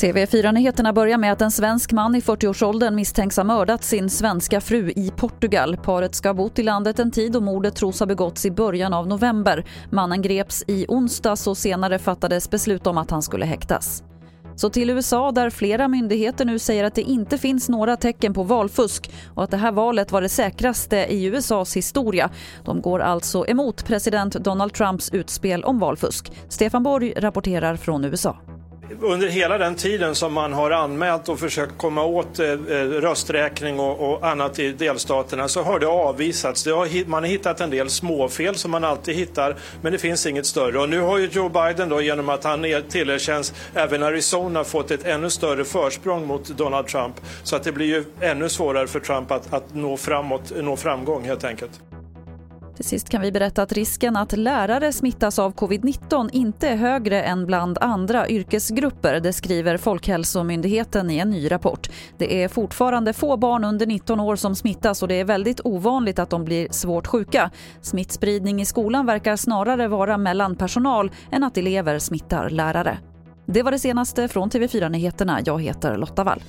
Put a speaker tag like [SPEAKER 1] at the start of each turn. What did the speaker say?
[SPEAKER 1] TV4-nyheterna börjar med att en svensk man i 40-årsåldern misstänks ha mördat sin svenska fru i Portugal. Paret ska ha bott i landet en tid och mordet tros ha begåtts i början av november. Mannen greps i onsdags och senare fattades beslut om att han skulle häktas. Så till USA där flera myndigheter nu säger att det inte finns några tecken på valfusk och att det här valet var det säkraste i USAs historia. De går alltså emot president Donald Trumps utspel om valfusk. Stefan Borg rapporterar från USA
[SPEAKER 2] under hela den tiden som man har anmält och försökt komma åt eh, eh rösträkning och, och, annat i delstaterna så har det avvisats. Det har, man har hittat en del småfel som man alltid hittar men det finns inget större. Och nu har ju Joe Biden då genom att han tillerkänns även Arizona fått ett ännu större försprång mot Donald Trump. Så att det blir ju ännu svårare för Trump att, att nå, framåt, nå framgång helt enkelt.
[SPEAKER 1] Till sist kan vi berätta att risken att lärare smittas av covid-19 inte är högre än bland andra yrkesgrupper. Det skriver Folkhälsomyndigheten i en ny rapport. Det är fortfarande få barn under 19 år som smittas och det är väldigt ovanligt att de blir svårt sjuka. Smittspridning i skolan verkar snarare vara mellan personal än att elever smittar lärare. Det var det senaste från TV4 Nyheterna. Jag heter Lotta Wall.